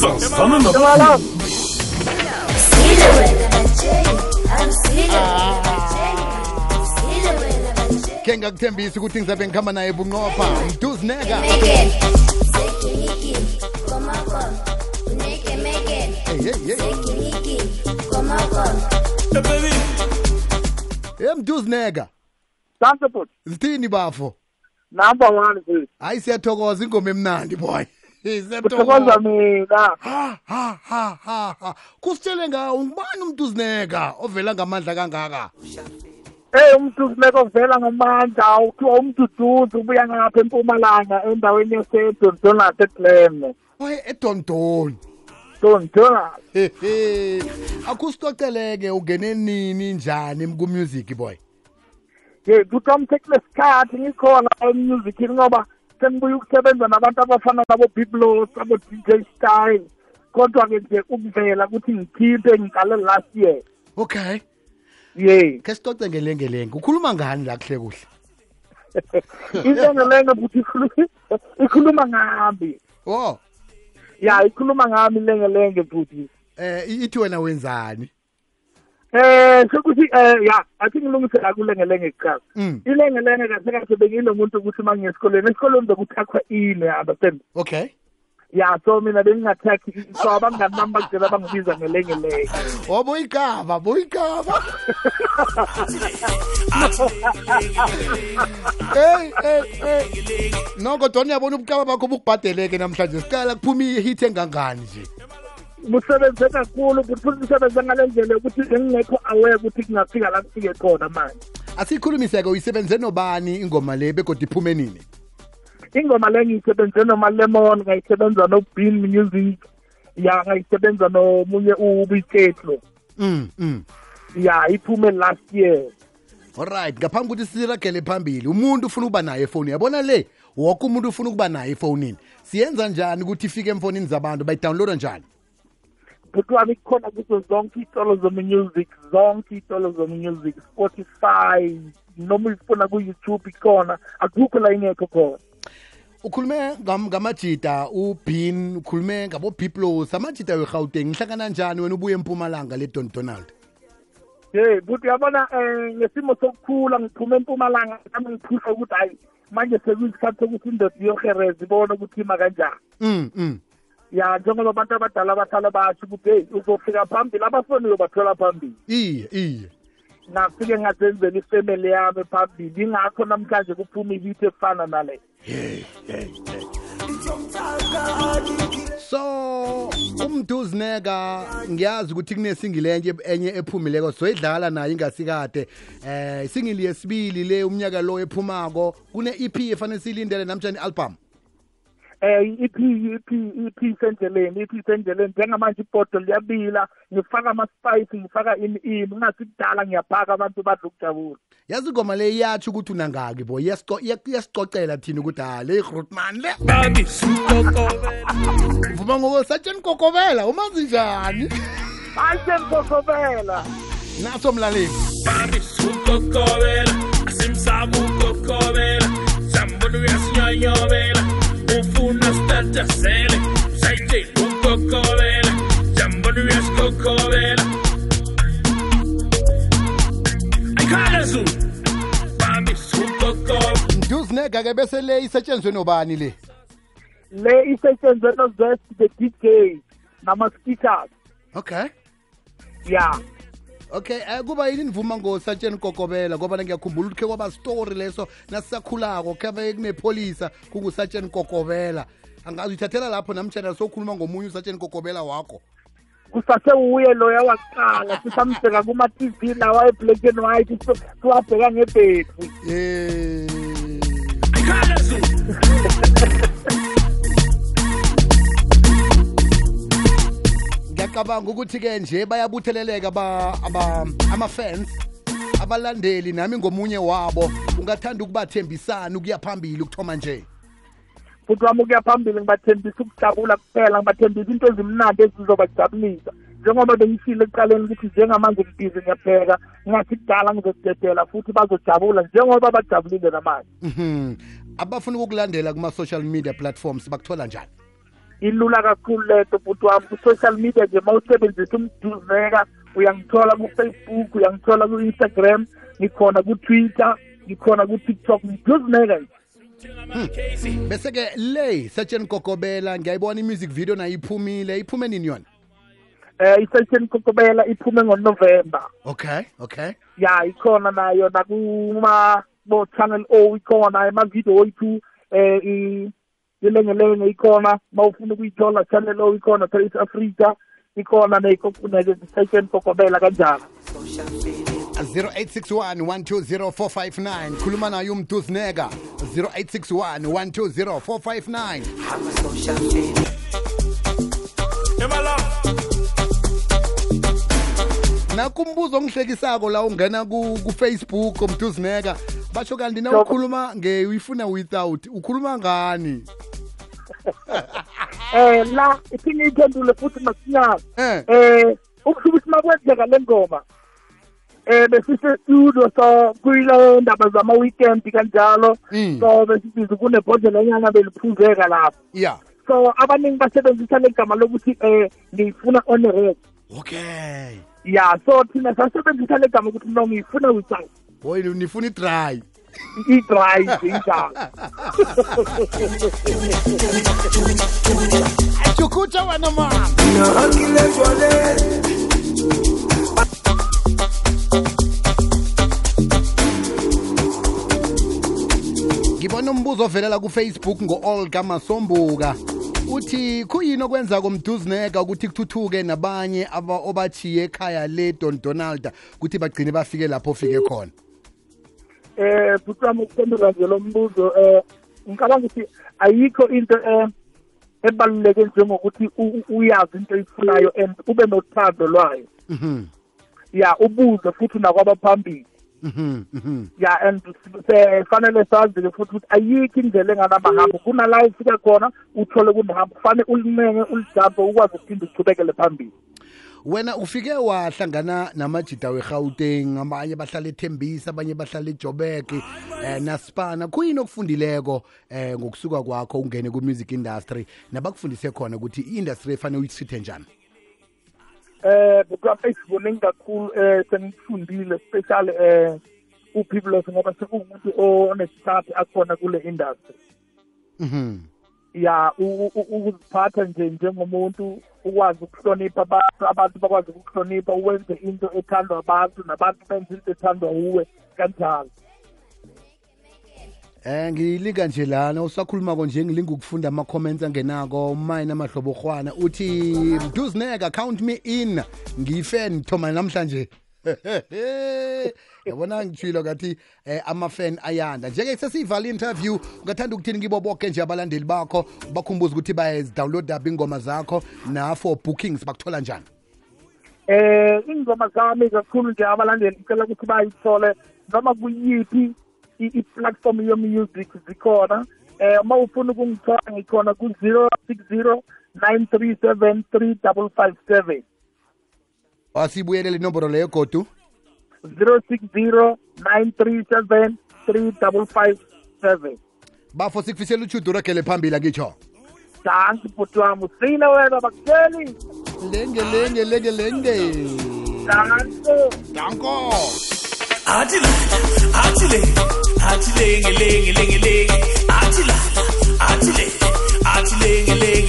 sazana nabo Hello. ke ngakuthembisa ukuthi ngizabe ngikhamba naye bunqopha mduzineka e mduzineka Sante but. zithini bafo Number one please. hayi siyathokoza ingoma emnandi boy Kuthokoza mina. ha ha ha ha kusitshele ngawo ngubani umduzineka ovela ngamandla kangaka Eh umuntu kumele ovela ngamandla uthiwa umduduzi ubuya ngapha empumalanga endaweni yaseDondonas eGlen. oye edondoni Dondonas. hehe akusitoceleke ungene nini njani ku-music boy Ye kuthiwa mthekule sikhathi ngikhona emusic ngoba sengibuye ukusebenza nabantu abafana nabo Biblos abo DJ Style. Kodwa ke nje ukuvela ukuthi ngikhiphe ngiqale last year. okay Yeah. ke sitoce ngelengelenge ukhuluma ngani la kuhle kuhle Ilengelenge futhi ikhuluma ngami. o Ya ikhuluma ngami ilengelenge futhi. eh ithi wena wenzani Eh sokuthi eh ya athi ngilungise la kulengelenge kuqala. Mm. Ilengelenge kahle kahle bengilomuntu ukuthi manje esikoleni esikoleni bekuthathwa ine understand? okay Ya so mina bengingathathi so abangani bami bakugcina bangibiza ngelengelenge. o boyigaba boyigaba hey hey hey noko dona uyabona ubucaba bakho bukubhadeleke namhlanje siqala kuphuma ihit engangani nje Musebenze kakhulu futhi usebenze ngalendlela yokuthi engingekho aware ukuthi kungafika la kufike khona manje. asiyikhulumise-ke uyisebenze nobani ingoma le begodi iphume nini? Ingoma le ngiyisebenze noma lemon ngayisebenza nobean music ya ngayisebenza nomunye ubuyiketlo mm mm. Ya iphume last year. Alright ngaphambi ukuthi siragele phambili umuntu ufuna ukuba naye efoni yabona le? Woke umuntu ufuna ukuba naye efonini. Siyenza njani ukuthi ifike emfonini zabantu? Bayidownloada njani bhuti wami kukhona kuzo zonke iy'tolo zomu-music zonke iy'tolo zomu-music spotify noma uyifuna ku-youtube ikhona akukho la ingekho khona. Ukhulume ngam- ngamajida ubin ukhulume ngabo-biplos amajida werhawuteng ngihlangana njani wena ubuye empumalanga le-don donald? Ye buti yabona um ngesimo sokukhula ngiphume empumalanga nami ngiphusha ukuthi hayi manje sekuyisikhathi sokuthi indoda iyohereza ibone ukuthi ima kanjani. Mm mm. Ya njengoba abantu abadala bahlala basho ukuthi heyi uzofika phambili abafoni uyobathola phambili. Iye iye. Ngafike ngazenzela ifemeli yami phambili ingakho namhlanje kuphuma ibithi efana nale. So umduzineka ngiyazi ukuthi kunesingilenye enye ephumileko soyidlala nayo ingasikade eh isingili yesibili le umnyaka lo ephumako kune-ep efanele siyilindele namtshani i-album? Eh iphi iphi iphi isendleleni iphi isendleleni? Njengamanje ibhodo liyabila ngifaka ama-spice ngifaka ini ini ngathi kudala ngiyaphaka abantu badla ukujabula. Yazi ingoma le iyatsho ukuthi unangaki bo iyasico- iya- iyasicocela thina ukuthi ha le igrotman le. Babi sukokobela uvuma ngokosatsheni kokobela umazi njani? Hayi sengikokobela naso mlaleli. Babi sukokobela asimsaba ufuna statasele sayite ukokobela sambona uyasikokobela ayikhala zulu babi sukokobela mduzineka-ke bese le isetshenziswe nobani le? Le isetshenzwe nozest the dj nama-speakers okay. Ya. Okay eh kuba yini nivuma ngosatsheni kokobela? Ngoba ngiyakhumbula ukuthi khe kwaba story leso nasisakhulako khabe kunepholisa kungusatsheni kokobela. Angazi uyithathela lapho namtshana sokhuluma ngomunye usatsheni kokobela wakho. Kusasewuye loya wakuqala sisamseka kuma-tv lawa e-black and white siwabheka ngebhethu. Eh ngiyacabanga ukuthi-ke nje bayabutheleleka ama-fans abalandeli nami ngomunye wabo. Ungathanda ukubathembisana ukuya phambili ukuthoma nje futhi wami ukuya phambili ngibathembisa ukujabula kuphela ngibathembisa into ezimnandi ezizobajabulisa. Njengoba bengishile ekuqaleni ukuthi njengamanje ngibhizi ngiyabheka ngathi kudala ngizokudedela futhi bazojabula njengoba bajabulile namanje. Mhm. abafuna ukukulandela kuma-social media platforms bakuthola njani? Ilula kakhulu lento bhuti wami ku-social media nje uma usebenzisa umduzeka uyangithola ku-facebook uyangithola ku-instagram ngikhona ku-twitter ngikhona ku-tiktok mduzuneka nje. Bese-ke le satsheni gogobela ngiyayibona i-music video nayo iphumile iphume nini yona? Um isession kokobela iphume ngonovemba okay okay. Ya ikhona nayo nakuma bo channel o ikhona emavidiyo wethu eh ilengelenge ikhona. Mawufuna ukuyithola channel o ikhona Trace Africa ikhona nekosession kokobela kanjalo. 0861 120 459 khuluma naye umtuzineka 0861 120 459 nakumbuzo ongihlekisako la ungena kufacebook umduzineka basho kanti na ukhuluma nge uyifuna without ukhuluma ngani? Eh la iphinde iphendule futhi masinyana eh. Eh ukusho makwenzeka le ngoma eh besise studio so kuyile ndaba zama weekend kanjalo. Mm. so besibiza kunebhodlela enyana beliphuzeka lapho. Yeah so abaningi basebenzisa legama lokuthi eh ngiyifuna on red okay. Ya so thina sasebenzisa legama ukuthi no ngiyifuna without. Boy nifuna i-dry. I-dry njalo chukucha wena mama ngibona umbuzo ovelela kufacebook ngo-olga masombuka uthi kuyini okwenza komduzineka ukuthi kuthuthuke nabanye aba obathiye ekhaya le don donald ukuthi bagcine bafike lapho ofike khona? Eh butwami ukuphendula nje lo mbuzo eh ngicabanga ukuthi ayikho into eh ebaluleke njengokuthi u- u- uyazi into oyifunayo and ube nothando lwayo. Mhm, ya ubuze futhi nakwabaphambili. mhm, mhm. Ya and se- fanele sazi-ke futhi ukuthi ayikho indlela enganamahambo kunala ufika khona uthole kunehambo kufanele ulinenge ulijambe ukwazi ukuphinde uchubekele phambili. Wena ufike wahlangana namajida wegauteng abanye bahlala ethembisa abanye bahlala ejobek eh naspana. Kuyini okufundileko eh ngokusuka kwakho ungene ku-music industry nabakufundise khona ukuthi i-industry efanele uyisithe njani? Eh bukwapha isiboningi kakhulu eh sengifundile especially eh uPeoples ngoba sekuwumuntu onesithathu akhona kule industry Mhm. ya u- u- ukuziphatha nje njengomuntu ukwazi ukuhlonipha abantu abantu bakwazi ukuhlonipha uwenze into ethandwa abantu nabantu benze into ethandwa uwe kanjalo Eh ngilinga nje lana usakhuluma nje ngilinga ukufunda ama comments angenako umayina amahlobo khwana uthi Mduzineka count me in. Ngiyifan thoma namhlanje. Yabona ngitshilo kathi eh, ama-fan ayanda. Njeke sesiyivala i-interview ungathanda ukuthini kibo bonke nje abalandeli bakho? Bakhumbuza ukuthi bayazidownloada ingoma zakho na-for bookings bakuthola njani? Eh ingoma zami kakhulu nje abalandeli ngicela ukuthi bayithole. Noma kuyiphi i-platform yomusic zikhona eh, um uma ufuna ukungithola ngikhona ku-zero six zero nine three seven three double five seven. Asibuyelele inomboro leyo godu? zero six zero nine three seven three double five seven. Bafo sikufisela utshuda uragele phambili angitsho dansi bhuti wami. Usile wena bakutsheli. Lenge lenge lenge lenge. Danko. Danko athile athile Achiling, ling, ling, ling, achila, achiling, achiling, ling.